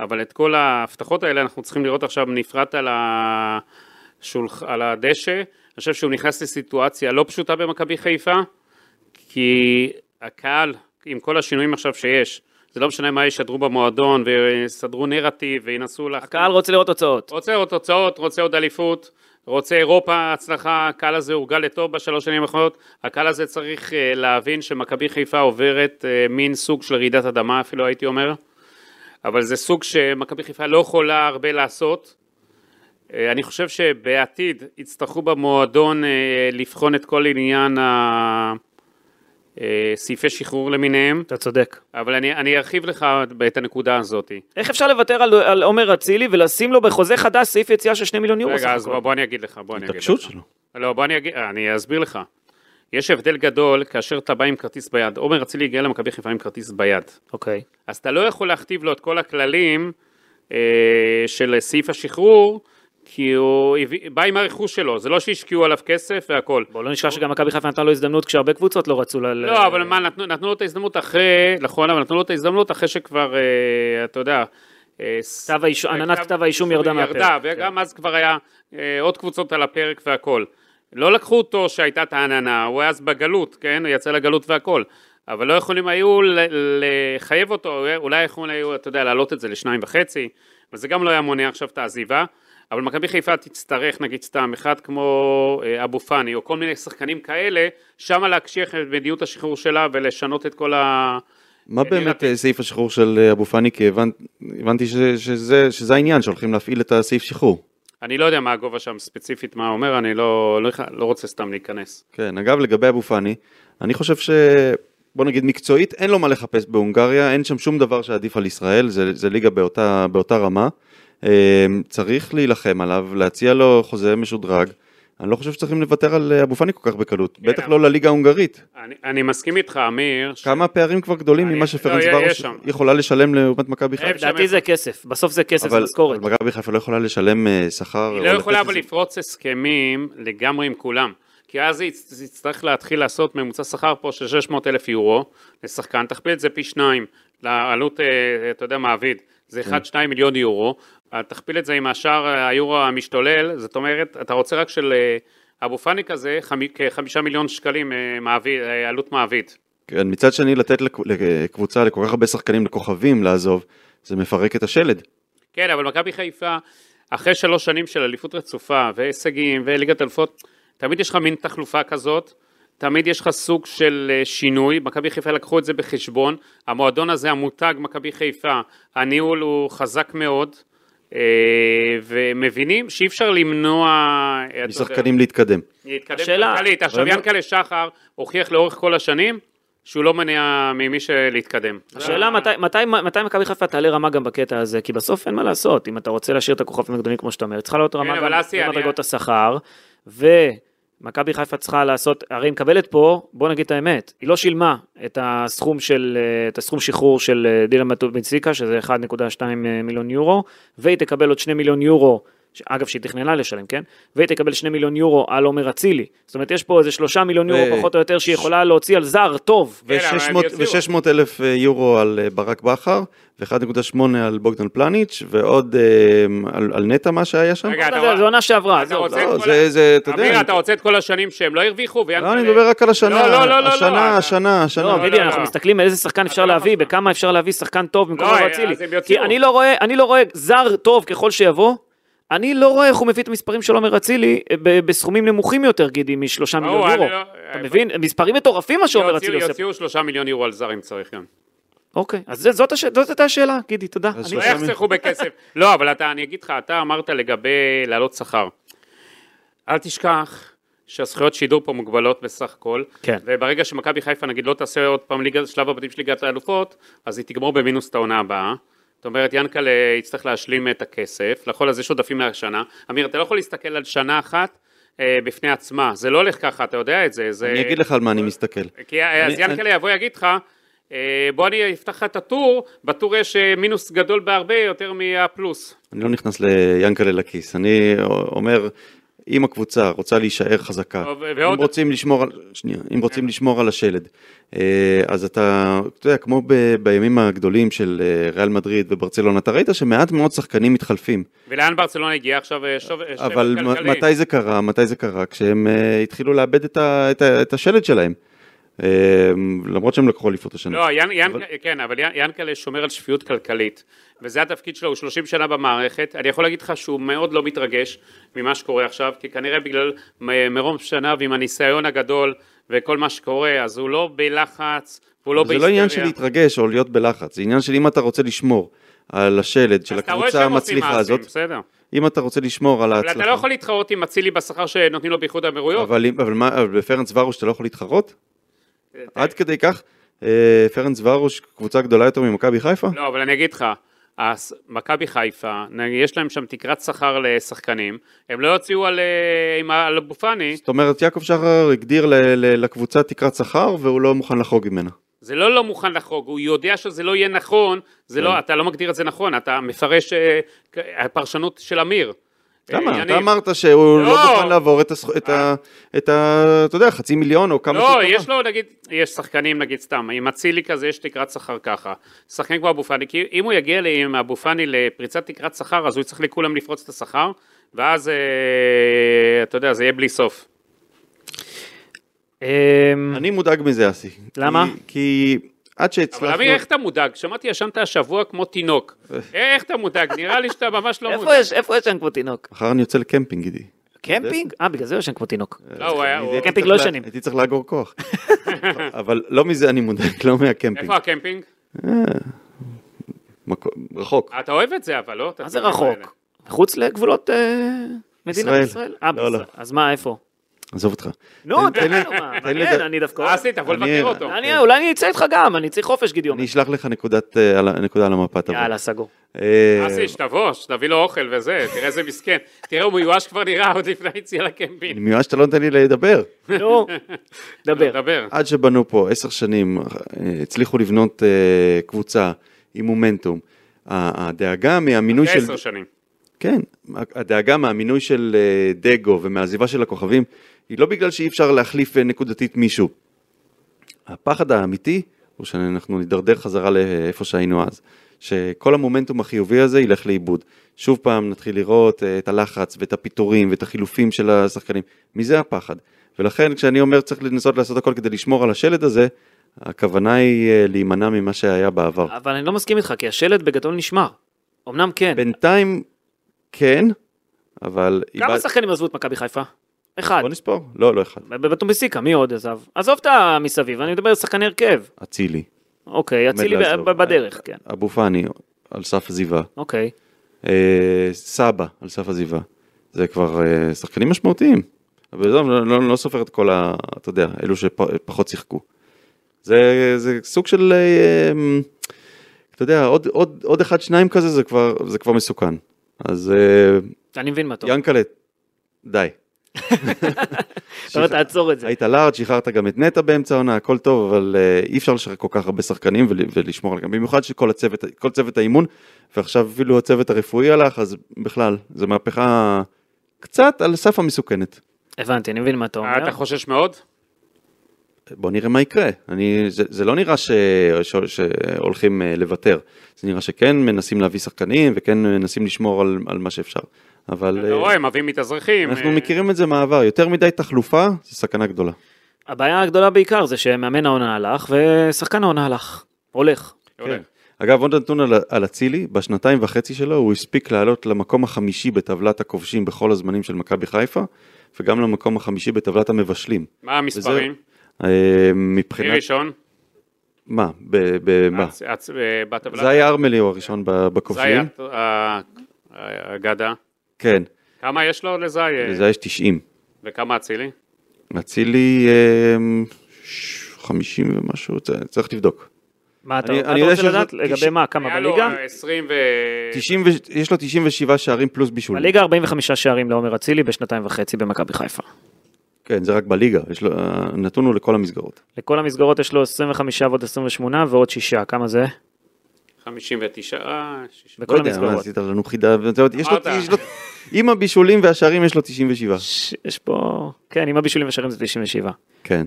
אבל את כל ההבטחות האלה אנחנו צריכים לראות עכשיו נפרט על, השולח... על הדשא. אני חושב שהוא נכנס לסיטואציה לא פשוטה במכבי חיפה, כי הקהל, עם כל השינויים עכשיו שיש, זה לא משנה מה ישדרו במועדון, ויסדרו נרטיב, וינסו... הקהל רוצה לראות תוצאות. רוצה לראות תוצאות, רוצה עוד אליפות. רוצה אירופה, הצלחה, הקהל הזה הורגל לטוב בשלוש שנים האחרונות, הקהל הזה צריך אה, להבין שמכבי חיפה עוברת אה, מין סוג של רעידת אדמה אפילו הייתי אומר, אבל זה סוג שמכבי חיפה לא יכולה הרבה לעשות. אה, אני חושב שבעתיד יצטרכו במועדון לבחון את כל עניין ה... אה, סעיפי שחרור למיניהם. אתה צודק. אבל אני, אני ארחיב לך את הנקודה הזאת. איך אפשר לוותר על, על עומר אצילי ולשים לו בחוזה חדש סעיף יציאה של 2 מיליון יורו? רגע, אז בוא, בוא אני אגיד לך, בוא אני אגיד לך. התעקשות שלו. לא, בוא אני אגיד, אני אסביר לך. יש הבדל גדול כאשר אתה בא עם כרטיס ביד. עומר אצילי הגיע למכבי חיפה עם כרטיס ביד. אוקיי. אז אתה לא יכול להכתיב לו את כל הכללים אה, של סעיף השחרור. כי הוא בא עם הרכוש שלו, זה לא שהשקיעו עליו כסף והכל. בוא לא נשכח שגם מכבי חיפה נתנה לו הזדמנות כשהרבה קבוצות לא רצו ל... לא, אבל מה, נתנו, לו את ההזדמנות אחרי, נכון, אבל נתנו לו את ההזדמנות אחרי שכבר, אה, אתה יודע, אה, כתב האישום, עננת כתב האישום ירדה מהפרק. ירדה, וגם כן. אז כבר היה אה, עוד קבוצות על הפרק והכל. לא לקחו אותו שהייתה את העננה, הוא היה אז בגלות, כן? הוא יצא לגלות והכל. אבל לא יכולים היו לחייב אותו, אולי יכולים היו, אתה יודע, להעלות את זה לשניים וחצי, וזה גם לא היה מונע עכשיו את העזיבה. אבל מכבי חיפה תצטרך נגיד סתם אחד כמו אה, אבו פאני או כל מיני שחקנים כאלה, שמה להקשיח את מדיניות השחרור שלה ולשנות את כל ה... מה באמת אה, סעיף השחרור של אה, אבו פאני? כי הבנ... הבנתי שזה העניין שהולכים להפעיל את הסעיף שחרור. אני לא יודע מה הגובה שם ספציפית, מה אומר, אני לא, לא, לא רוצה סתם להיכנס. כן, אגב לגבי אבו פאני, אני חושב ש... בוא נגיד מקצועית, אין לו מה לחפש בהונגריה, אין שם שום דבר שעדיף על ישראל, זה, זה ליגה באותה, באותה רמה. אמ, צריך להילחם עליו, להציע לו חוזה משודרג. אני לא חושב שצריכים לוותר על אה, אבו פאני כל כך בקלות, כן, בטח לא לליגה ההונגרית. אני, אני מסכים איתך, אמיר. כמה ש... פערים כבר גדולים ממה שפרנס לא, ברוש יכולה לשלם לעומת מכבי חיפה. לדעתי זה כסף, בסוף זה כסף, זה משכורת. אבל מכבי חיפה לא יכולה לשלם אה, שכר. היא לא יכולה אבל לפרוץ הסכמים לגמרי עם כולם. כי אז היא תצטרך להתחיל לעשות ממוצע שכר פה של 600 אלף יורו לשחקן, תכפיל את זה פי שניים לעלות, אה, אתה יודע, מעביד. זה 1-2 כן. מיליון יורו, תכפיל את זה עם השער היורו המשתולל, זאת אומרת, אתה רוצה רק של אה, אבו פאני כזה, כחמישה מיליון שקלים אה, מעביד, אה, עלות מעביד. כן, מצד שני לתת לקבוצה, לכל כך הרבה שחקנים, לכוכבים לעזוב, זה מפרק את השלד. כן, אבל מכבי חיפה, אחרי שלוש שנים של אליפות רצופה, והישגים, וליגת אלפות, תמיד יש לך מין תחלופה כזאת, תמיד יש לך סוג של אה, שינוי, מכבי חיפה לקחו את זה בחשבון, המועדון הזה, המותג מכבי חיפה, הניהול הוא חזק מאוד, אה, ומבינים שאי אפשר למנוע... משחקנים להתקדם. להתקדם כלכלית. עכשיו ינקלה שחר הוכיח לאורך כל השנים שהוא לא מונע ממי שלהתקדם. השאלה מתי, מתי, מתי מכבי חיפה תעלה רמה גם בקטע הזה, כי בסוף אין מה לעשות, אם אתה רוצה להשאיר את הכוכבים הגדולים כמו שאתה אומר, צריכה לעלות רמה כן, גם במדרגות השכר, ומכבי חיפה צריכה לעשות, הרי היא מקבלת פה, בוא נגיד את האמת, היא לא שילמה את הסכום של, אה, את הסכום שחרור של אה, דילן מטוביציקה, שזה 1.2 מיליון יורו, והיא תקבל עוד 2 מיליון יורו. אגב, שהיא תכננה לשלם, כן? והיא תקבל 2 מיליון יורו על עומר אצילי. זאת אומרת, יש פה איזה 3 מיליון יורו ו- פחות או יותר שהיא יכולה להוציא על זר טוב. כן, אבל הם יוציאו. ו-600 אלף יורו על אה, ברק בכר, ו-1.8 על בוגדן פלניץ', ועוד אה, על על נטע מה שהיה שם. רגע, אתה זה- זה עונה שעברה, לא, את כל זה- אתה יודע, אמיר, אתה רוצה את כל השנים שהם לא הרוויחו? לא, אני מדבר רק על השנה, לא, לא, לא, לא, השנה, לא. השנה, השנה. לא, לא, גידי, לא, אנחנו לא. מסתכלים איזה שחקן אפשר להביא. בכמה אפשר להביא שחקן טוב במקום אצילי. כי יוציאו. אני לא רואה, אני לא רואה זר טוב ככל שיבוא, אני לא רואה איך הוא מביא את המספרים של עומר אצילי אה, בסכומים נמוכים יותר, גידי, משלושה מיליון יורו. לא- אתה מבין? מספרים מטורפים מה שעומר אצילי עושה. יוציאו שלושה מיליון יורו על זר אם צריך גם. אוקיי, אז זה- זאת הייתה השאלה, גידי, תודה. לא יחסכו בכסף. לא, אבל אתה, אני אגיד לך, אתה אמרת לגבי להעלות שכר. אל תשכח שהזכויות שידור פה מוגבלות בסך הכל. כן. וברגע שמכבי חיפה נגיד לא תעשה עוד פעם ליגה, שלב הבתים של ליגת האלופות, אז היא תגמור במינוס את העונה הבאה. זאת אומרת, ינקלה יצטרך להשלים את הכסף, לכל אז יש עודפים מהשנה. אמיר, אתה לא יכול להסתכל על שנה אחת אה, בפני עצמה, זה לא הולך ככה, אתה יודע את זה. זה... אני אגיד לך על מה אני מסתכל. כי אז אני- ינקלה יבוא ויגיד לך, אה, בוא אני אפתח לך את הטור, בטור יש אה, מינוס גדול בהרבה יותר מהפלוס. אני לא נכנס ליאנקלה לכיס, אני אומר, אם הקבוצה רוצה להישאר חזקה, טוב, אם ועוד- רוצים לשמור על, שנייה, אם רוצים לשמור על השלד, אה, אז אתה, אתה יודע, כמו ב, בימים הגדולים של אה, ריאל מדריד וברצלונה, אתה ראית שמעט מאוד שחקנים מתחלפים, ולאן ברצלונה הגיע עכשיו אה, שוב, אבל? מ- מתי זה קרה? מתי זה קרה? כשהם התחילו לאבד את, ה, את, ה, את השלד שלהם. אה, למרות שהם לקחו אליפות השנה. לא, ין, ין, אבל- כן, אבל ינקלה שומר על שפיות כלכלית, וזה התפקיד שלו, הוא 30 שנה במערכת. אני יכול להגיד לך שהוא מאוד לא מתרגש ממה שקורה עכשיו, כי כנראה בגלל מרום שנה ועם הניסיון הגדול וכל מה שקורה, אז הוא לא בלחץ, והוא לא זה בהיסטריה. לא עניין של להתרגש או להיות בלחץ, זה עניין של אם אתה רוצה לשמור על השלד של הקבוצה המצליחה הזאת, בסדר. אם אתה רוצה לשמור על אבל ההצלחה. אתה לא יכול להתחרות עם אצילי בשכר שנותנים לו באיחוד האמירויות. אבל, אבל, מה, אבל בפרנס ורוש אתה לא יכול להתחרות? אה, עד כדי כך? אה, פרנס ורוש קבוצה גדולה יותר ממכבי חיפה? לא, אבל אני אגיד לך, מכבי חיפה, יש להם שם תקרת שכר לשחקנים, הם לא יוציאו על, אה, על אבו פאני, זאת אומרת, יעקב שחר הגדיר ל, ל, לקבוצה תקרת שכר והוא לא מוכן לחרוג ממנה. זה לא לא מוכן לחרוג, הוא יודע שזה לא יהיה נכון, זה כן. לא, אתה לא מגדיר את זה נכון, אתה מפרש הפרשנות של אמיר. אה, למה? אתה אמרת שהוא לא לא. מוכן לעבור את, ה... את ה... אתה יודע, חצי מיליון או כמה לא, יש. לו, נגיד, יש שחקנים, נגיד סתם, עם אצילי כזה יש תקרת שכר ככה. שחקן כמו אבו פאני, כי אם הוא יגיע עם אבו פאני לפריצת תקרת שכר, אז הוא יצטרך לכולם לפרוץ את השכר, ואז, אה, אתה יודע, זה יהיה בלי סוף. אמ, אני מודאג מזה, אסי. למה? כי, עד אבל שהצלחנו... אמיר, איך אתה מודאג? שמעתי, ישנת השבוע כמו תינוק. (laughs) איך אתה מודאג? נראה לי שאתה ממש לא מודאג. איפה ישן כמו תינוק? מחר אני יוצא לקמפינג, גידי. קמפינג? אה, בגלל זה הוא ישן כמו תינוק. לא, הוא היה... קמפינג לא ישנים. הייתי צריך לאגור כוח. (laughs) אבל לא מזה אני מודאג, לא מהקמפינג. איפה הקמפינג? מקו- רחוק. אתה אוהב את זה, אבל לא? מה זה. רחוק? מחוץ לגבולות אה, מדינת ישראל. אה, לא, לא. בישראל. אז מה, איפה? עזוב אותך. נו, תן לי- תן לי אני דווקא... אסי, תבוא אני- לבקר אותו. אני- אולי אני אצא איתך גם, אני צריך חופש גידי אומר. אני אשלח לך נקודת, אה, נקודה על המפה תבוא. יאללה, סגור. אה, אסי, שתבוא, שתביא לו אוכל וזה, תראה איזה מסכן. תראה, הוא מיואש כבר נראה עוד לפני היציאה אני לקמפינג. מיואש שאתה לא נותן לי לדבר. נו, דבר. דבר. עד שבנו פה עשר שנים, אה, הצליחו לבנות אה, קבוצה עם מומנטום. הדאגה מהמינוי של... עשר שנים. כן, הדאגה מהמינוי של אה, דגו ומהעזיבה של הכוכבים, היא לא בגלל שאי אפשר להחליף אה, נקודתית מישהו. הפחד האמיתי הוא שאנחנו נידרדר חזרה לאיפה שהיינו אז. שכל המומנטום החיובי הזה ילך לאיבוד. שוב פעם נתחיל לראות אה, את הלחץ ואת הפיטורים ואת החילופים של השחקנים. מזה הפחד. ולכן כשאני אומר צריך לנסות לעשות הכל כדי לשמור על השלד הזה, הכוונה היא אה, להימנע ממה שהיה בעבר. אבל אני לא מסכים איתך, כי השלט בגדול נשמר. אמנם כן. בינתיים כן, אבל... כמה שחקנים עזבו את מכבי חיפה? אחד. בוא נספור. לא, לא אחד. בבטומבסיקה, מי עוד עזב? עזוב את המסביב, אני מדבר על שחקני הרכב. אצילי. אוקיי, אצילי בדרך, כן. אבו פאני על סף עזיבה. אוקיי. אה, סבא על סף עזיבה. זה כבר אה, שחקנים משמעותיים. אבל לא, לא, לא, לא סופר את כל ה... אתה יודע, אלו שפחות שיחקו. זה, זה סוג של... אה, אמ, אתה יודע, עוד, עוד, עוד אחד, שניים כזה, זה כבר, זה כבר מסוכן. אז אה, אני מבין מה אומר. ינקלה, די. אתה אומר, תעצור את זה. היית לארג', שחררת גם את נטע באמצע העונה, הכל טוב, אבל אה, אי אפשר לשחרר כל כך הרבה שחקנים ול- ולשמור עליהם, במיוחד שכל הצוות, כל צוות האימון, ועכשיו אפילו הצוות הרפואי הלך, אז בכלל, זו מהפכה קצת על סף המסוכנת. הבנתי, אני מבין מה אתה אומר. אתה חושש מאוד? בוא נראה מה יקרה. אני, זה, זה לא נראה ש, ש, שהולכים אה, לוותר, זה נראה שכן מנסים להביא שחקנים וכן מנסים לשמור על, על מה שאפשר. אבל אתה אה, רואה, הם מביאים מתאזרחים. אנחנו אה, מכירים את זה מהעבר, יותר מדי תחלופה, זה סכנה גדולה. הבעיה הגדולה בעיקר זה שמאמן העונה הלך ושחקן העונה הלך. הולך. כן. אגב, עוד נתון על- על אצילי, בשנתיים וחצי שלו הוא הספיק לעלות למקום החמישי בטבלת הכובשים בכל הזמנים של מכבי חיפה, וגם למקום החמישי בטבלת המבשלים. מה המספרים? אה, מי מבחינת... ראשון? מה? ב- ב- מה? הצ- הצ- אה, בטבלה? זה היה ארמלי הוא הראשון ב- זה היה בכובשים. כן, כמה יש לו לזי? אה, לזה יש 90. וכמה אצילי? אצילי אה, ש- 50 ומשהו, צ- צריך לבדוק. מה אתה אני- אני אתה יודע רוצה לדעת? לגבי מה? כמה היה לו בליגה? אה, 20 ו... 90 ו- יש לו 97 שערים פלוס בישולים. בליגה 45 שערים לעומר אצילי בשנתיים וחצי במכבי חיפה. כן, זה רק בליגה, יש לו, הנתון הוא לכל המסגרות. לכל המסגרות יש לו 25 ועוד 28 ועוד 6, כמה זה? 59, אה, שיש- בכל לא יודע, מה המסגרות. עשית לנו חידה. יש לו, עם הבישולים והשערים יש לו 97. ש- יש פה, כן, עם הבישולים ושערים זה 97. כן.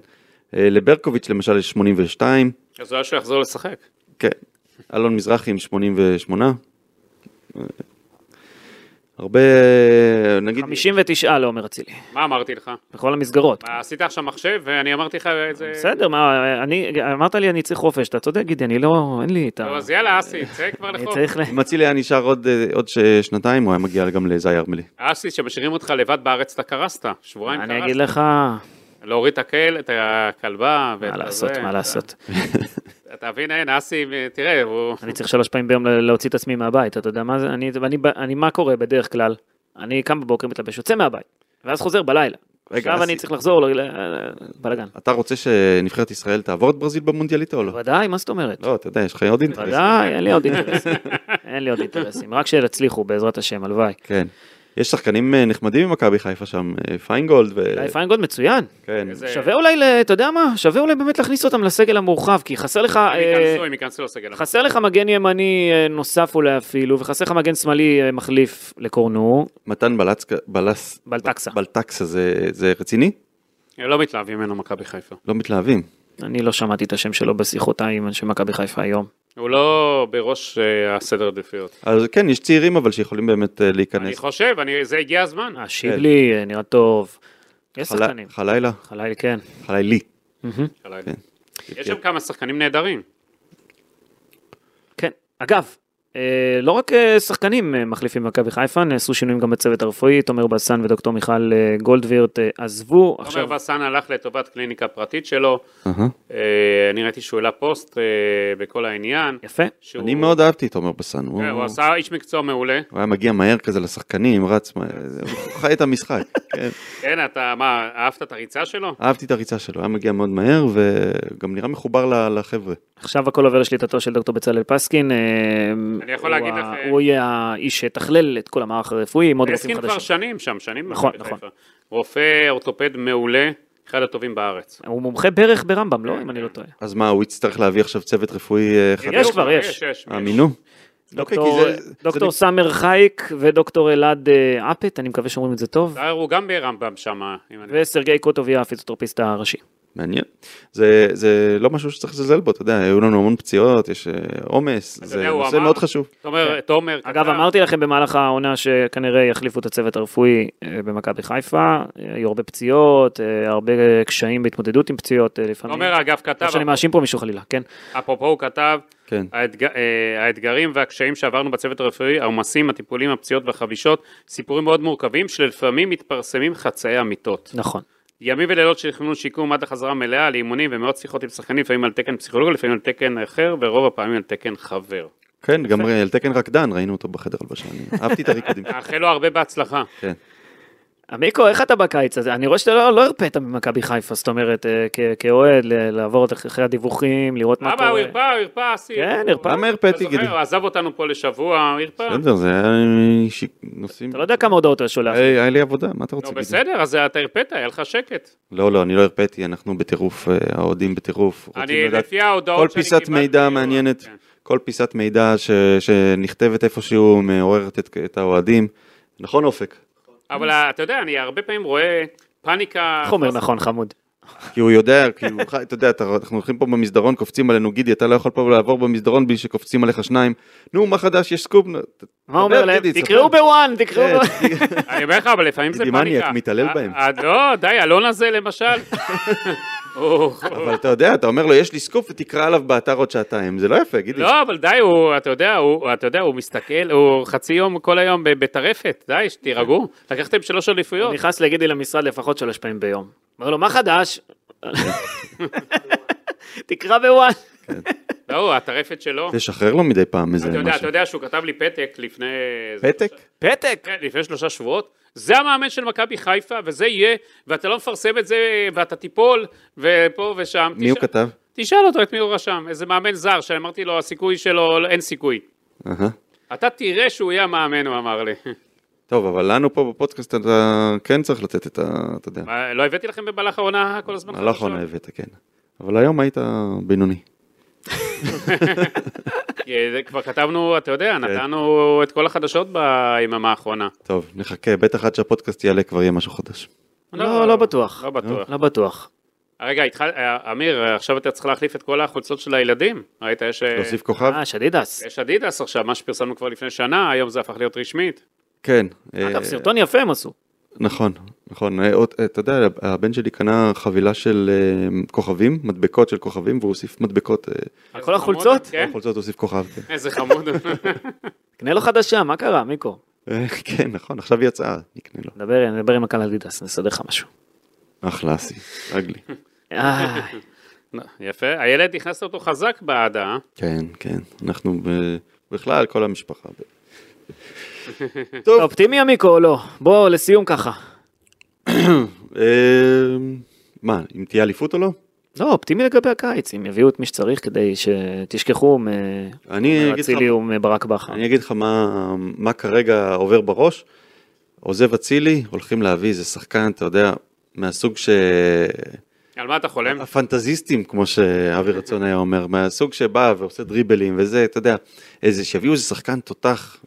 אה, לברקוביץ' למשל יש 82, אז אולי שהוא יחזור לשחק. כן. אלון מזרחי עם 88. הרבה, נגיד, 59 לעומר אצילי, מה אמרתי לך? בכל המסגרות. מה, עשית עכשיו מחשב ואני אמרתי לך איזה... בסדר, מה, אני, אמרת לי אני צריך חופש, אתה צודק גידי, אני לא, אין לי את ה... אז יאללה, אסי, צא כבר אני לחוף. צריך ל... אם אצילי היה נשאר עוד, אה, שנתיים, הוא היה מגיע גם לזי ארמלי. אסי, שמשאירים אותך לבד בארץ, אתה קרסת. שבועיים אני קרסת. אגיד לך, להוריד את הכלבה. ואת מה לעשות, מה לעשות. (laughs) אתה מבין, אין, אסי, תראה, הוא... אני צריך שלוש פעמים ביום להוציא את עצמי מהבית, אתה יודע מה זה, אני, אני, אני מה קורה בדרך כלל? אני קם בבוקר, מתלבש, יוצא מהבית, ואז חוזר בלילה. רגע, עכשיו אסי. אני צריך לחזור, ל- ל- בלאגן. אתה רוצה שנבחרת ישראל תעבור את ברזיל במונדיאליטה או לא? ודאי, מה זאת אומרת? לא, אתה יודע, יש לך עוד אינטרס. ודאי, אין לי עוד אינטרסים. אין לי עוד אינטרסים, רק שיצליחו בעזרת השם, הלוואי. כן. יש שחקנים אה, נחמדים במכבי חיפה שם, אה, פיינגולד ו... פיינגולד מצוין. כן. שווה אולי, אתה יודע מה? שווה אולי באמת להכניס אותם לסגל המורחב, כי חסר לך... הם אה, ייכנסו, הם ייכנסו לסגל. חסר לך מגן ימני נוסף אולי אפילו, וחסר לך מגן שמאלי מחליף לקורנו, מתן בלס... בלטקסה. בלטקסה זה, זה רציני? לא מתלהבים ממנו מכבי חיפה. לא מתלהבים. אני לא שמעתי את השם שלו בשיחותיי עם אנשי מכבי חיפה היום. הוא לא בראש אה, הסדר עדיפויות. אז כן, יש צעירים אבל שיכולים באמת אני להיכנס. חושב, אני- זה הגיע הזמן. אה, שיבלי אה, נראה טוב. יש חלי- שחקנים. חלילה? חלילי, כן. חלילי. מהמם. כן. יש שם כמה שחקנים נהדרים. כן. אגב, לא רק אה, שחקנים אה, מחליפים במכבי חיפה, נעשו שינויים גם בצוות הרפואי, תומר בסן ודוקטור מיכל אה, גולדווירט אה, עזבו. עכשיו, בסן הלך לטובת קליניקה פרטית שלו. אה, אני ראיתי שהוא העלה פוסט אה, בכל העניין. יפה. שהוא- אני מאוד אהבתי את עומר בסן. הוא כן, הוא עשה איש מקצוע מעולה. הוא היה מגיע מהר כזה לשחקנים, רץ, הוא חי את המשחק. (laughs) כן. כן, אתה, מה, אהבת את הריצה שלו? אהבתי את הריצה שלו, היה מגיע מאוד מהר וגם נראה מחובר לחבר'ה. עכשיו הכל עובר לשליטתו של דוקטור בצלאל פסקין. אני יכול הוא להגיד לך, הוא יהיה האיש שיתכלל את כל המערך הרפואי עם עוד רופאים אסקין כבר חדשים. שנים שם, שנים. נכון, נכון. רופא אורתופד מעולה, אחד הטובים בארץ. הוא מומחה ברך ברמב"ם, לא? אם אני לא טועה. אז מה, הוא יצטרך להביא עכשיו צוות רפואי אה, חדש? יש כבר, יש. יש. אה? דוקטור, אוקיי, סאמר חייק ודוקטור אלעד אה, אפט, אני מקווה שאומרים את זה טוב, הוא גם ברמב"ם שם. וסרגי קוטוביה, הפיזיותרפיסט הראשי. מעניין. זה, זה לא משהו שצריך לזלזל בו, אתה יודע, היו לנו המון פציעות, יש אה, עומס, זה נושא אמר- מאוד חשוב. תומר, תומר, אגב, אמרתי לכם במהלך העונה שכנראה יחליפו את הצוות הרפואי אה, במכבי חיפה, אה, היו הרבה פציעות, הרבה קשיים בהתמודדות עם פציעות לפעמים. תומר אגב כתב, לא שאני מאשים פה מישהו חלילה, כן? אפרופו הוא כתב, כן. האתג... האתגרים והקשיים שעברנו בצוות הרפואי, העומסים, הטיפולים, הפציעות והחבישות, סיפורים מאוד מורכבים שלפעמים מתפרסמים חצאי אמיתות. נכון. ימים ולילות של תכנון שיקום עד החזרה מלאה לאימונים ומאות שיחות עם שחקנים, לפעמים על תקן פסיכולוג, לפעמים על תקן אחר, ורוב הפעמים על תקן חבר. כן, גם על תקן רקדן, ראינו אותו בחדר הלבשה, אהבתי את הריקודים. (laughs) נאחל לו הרבה בהצלחה. כן. עמיקו, איך אתה בקיץ הזה? אני רואה שאתה לא, לא הרפאת ממכבי חיפה, זאת אומרת, אה, כאוהד, ל- לעבור את אחרי הדיווחים, לראות מה למה, הוא קורה. הרפא, הוא הרפא, אסי. כן, הרפא. למה הרפאתי, גידי? הוא עזב אותנו פה לשבוע, הוא הרפא. בסדר, זה היה ש- נושאים... אתה לא יודע כמה הודעות אתה שולח. היה היה לי עבודה, מה אתה רוצה נו, גידי? בסדר, אז אתה הרפאת, היה לך שקט. לא, לא, אני לא הרפאתי, אנחנו בטירוף, אה, האוהדים בטירוף. אני, לפי ההודעות כל שאני פיסת קיבלתי, מידע הוא- מעניינת, כן. כל פיסת מידע ש- שנכתבת איפשהו מעוררת את האוהדים. נכון, אופק? אבל אתה יודע, אני הרבה פעמים רואה פאניקה. אומר נכון, חמוד? כי הוא יודע, כי הוא חי, אתה יודע, אנחנו הולכים פה במסדרון, קופצים עלינו, גידי, אתה לא יכול פה לעבור במסדרון בלי שקופצים עליך שניים. נו, מה חדש, יש סקופ? מה הוא אומר להם? תקראו בוואן, תקראו כן, בוואן. (laughs) אני אומר לך, אבל לפעמים זה פאניקה. מניאק, מתעלל אה, בהם. אה, לא, די, אלון הזה למשל. (laughs) אבל אתה יודע, אתה אומר לו, יש לי סקופ ותקרא עליו באתר עוד שעתיים, זה לא יפה, גידי. לא, אבל די, הוא, אתה יודע, הוא, אתה יודע, הוא מסתכל, הוא חצי יום, כל היום ב- בטרפת, די, תירגעו. לקחתם שלוש אליפויות. נכנס לגידי למשרד לפחות שלוש פעמים ביום. אומר לו, מה חדש? (laughs) תקרא בוואן. לא, הוא, הטרפת שלו. תשחרר לו מדי פעם איזה אתה יודע, אתה משהו. יודע שהוא כתב לי פתק לפני... פתק? פתק. כן, לפני שלושה שבועות. זה המאמן של מכבי חיפה, וזה יהיה, ואתה לא מפרסם את זה, ואתה תיפול, ופה ושם. מי הוא כתב? תשאל אותו את מי הוא רשם, איזה מאמן זר, שאמרתי לו, הסיכוי שלו, אין סיכוי. אתה תראה שהוא יהיה המאמן, הוא אמר לי. טוב, אבל לנו פה בפודקאסט אתה כן צריך לתת את ה... אתה יודע. מה, לא הבאתי לכם במהלך העונה כל הזמן? לא אחרונה הבאת, כן. אבל היום היית בינוני. (laughs) זה כבר כתבנו, אתה יודע, כן. נתנו את כל החדשות ביממה האחרונה. טוב, נחכה, בטח עד שהפודקאסט יעלה כבר יהיה משהו חדש. לא, לא בטוח. לא בטוח. לא בטוח. רגע, התחל... אה, אמיר, עכשיו אתה צריך להחליף את כל החולצות של הילדים. ראית, יש... אה, להוסיף כוכב? אה, שדידס. יש אדידס עכשיו, מה שפרסמנו כבר לפני שנה, היום זה הפך להיות רשמית. כן. אגב, אה, סרטון יפה הם עשו. נכון, נכון. אה, אה, אתה יודע, הבן שלי קנה חבילה של כוכבים, מדבקות של כוכבים, והוא הוסיף מדבקות. אז כל החולצות? כן, החולצות הוסיף כוכב. כן. איזה חמוד. (laughs) קנה לו חדשה, מה קרה, מיקו? אה, כן, נכון, עכשיו היא יצאה, נקנה לו. נדבר נדבר עם הקהל אדידס, נסדר לך משהו. אחלה אסי, רגלי. איי, (laughs) יפה, הילד הכנסת אותו חזק אה? כן, כן, אנחנו בכלל, כל המשפחה. (laughs) אתה אופטימי עמיקו או לא? בוא, לסיום ככה. אה, מה, אם תהיה אליפות או לא? לא, אופטימי לגבי הקיץ, אם יביאו את מי שצריך כדי שתשכחו מאצילי ומברק בכר. אני אגיד לך מה, מה כרגע עובר בראש. עוזב אצילי, הולכים להביא איזה שחקן, אתה יודע, מהסוג ש... על מה אתה חולם? הפנטזיסטים, כמו שאבי רצון היה אומר, מהסוג שבא ועושה דריבלים וזה, אתה יודע, איזה, שיביאו איזה שחקן תותח,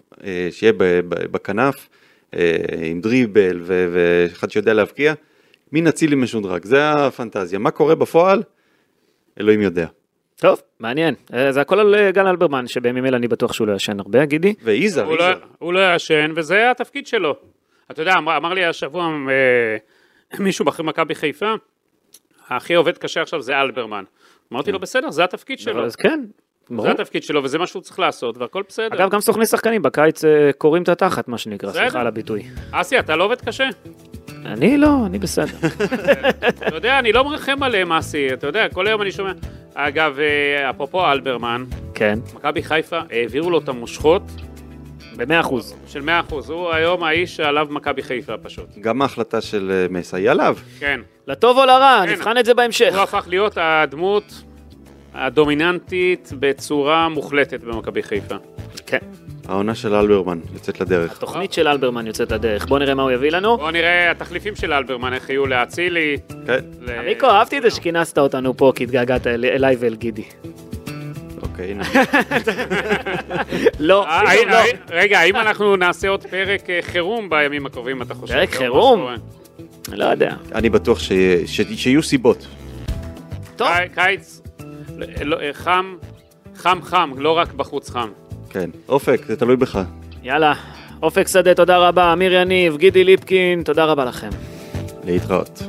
שיהיה ב, ב, בכנף, אה, עם דריבל ואחד שיודע להבקיע, מין אצילי משודרג, זה הפנטזיה. מה קורה בפועל? אלוהים יודע. טוב, מעניין. אה, זה הכל על אה, גל אלברמן, שבימים אלה אני בטוח שהוא לא ישן הרבה, גידי. ויזהר, לא- יזהר. הוא לא ישן, וזה התפקיד שלו. אתה יודע, אמר אמר לי השבוע אה, מישהו בכיר מכבי חיפה, הכי עובד קשה עכשיו זה אלברמן. אמרתי לו, בסדר, זה התפקיד שלו. אז כן, ברור. זה התפקיד שלו, וזה מה שהוא צריך לעשות, והכל בסדר. אגב, גם סוכני שחקנים בקיץ אה, קוראים את התחת, מה שנקרא. סליחה על הביטוי. אסי, אתה לא עובד קשה? אני לא, אני בסדר. אתה יודע, אני לא מרחם עליהם, אסי, אתה יודע, כל היום אני שומע... אגב, אה, אפרופו אלברמן, כן, מכבי חיפה העבירו לו את המושכות במאה אחוז. של 100%. הוא היום האיש שעליו מכבי חיפה פשוט. גם ההחלטה של אה, מסי היא עליו. כן. לטוב או לרע, כן. נבחן את זה בהמשך. הוא הפך להיות הדמות הדומיננטית בצורה מוחלטת במכבי חיפה. כן, העונה של אלברמן יוצאת לדרך. התוכנית של אלברמן יוצאת לדרך. בוא נראה מה הוא יביא לנו. בואו נראה התחליפים של אלברמן, איך יהיו לאצילי. כן, ל- מיקו, אהבתי את זה שכינסת אותנו פה, כי התגעגעת אל- אליי ואל גידי. אוקיי, הנה. (laughs) לא, אה, לא. רגע, האם אנחנו נעשה עוד פרק אה, חירום בימים הקרובים, אתה חושב? פרק מה חירום? לא יודע. אני בטוח שיהיו סיבות. טוב, קי- קיץ, לא- לא, חם, חם חם, לא רק בחוץ חם. כן. אופק, זה תלוי בך. יאללה. אופק שדה, תודה רבה. אמיר יניב, גידי ליפקין, תודה רבה לכם. להתראות.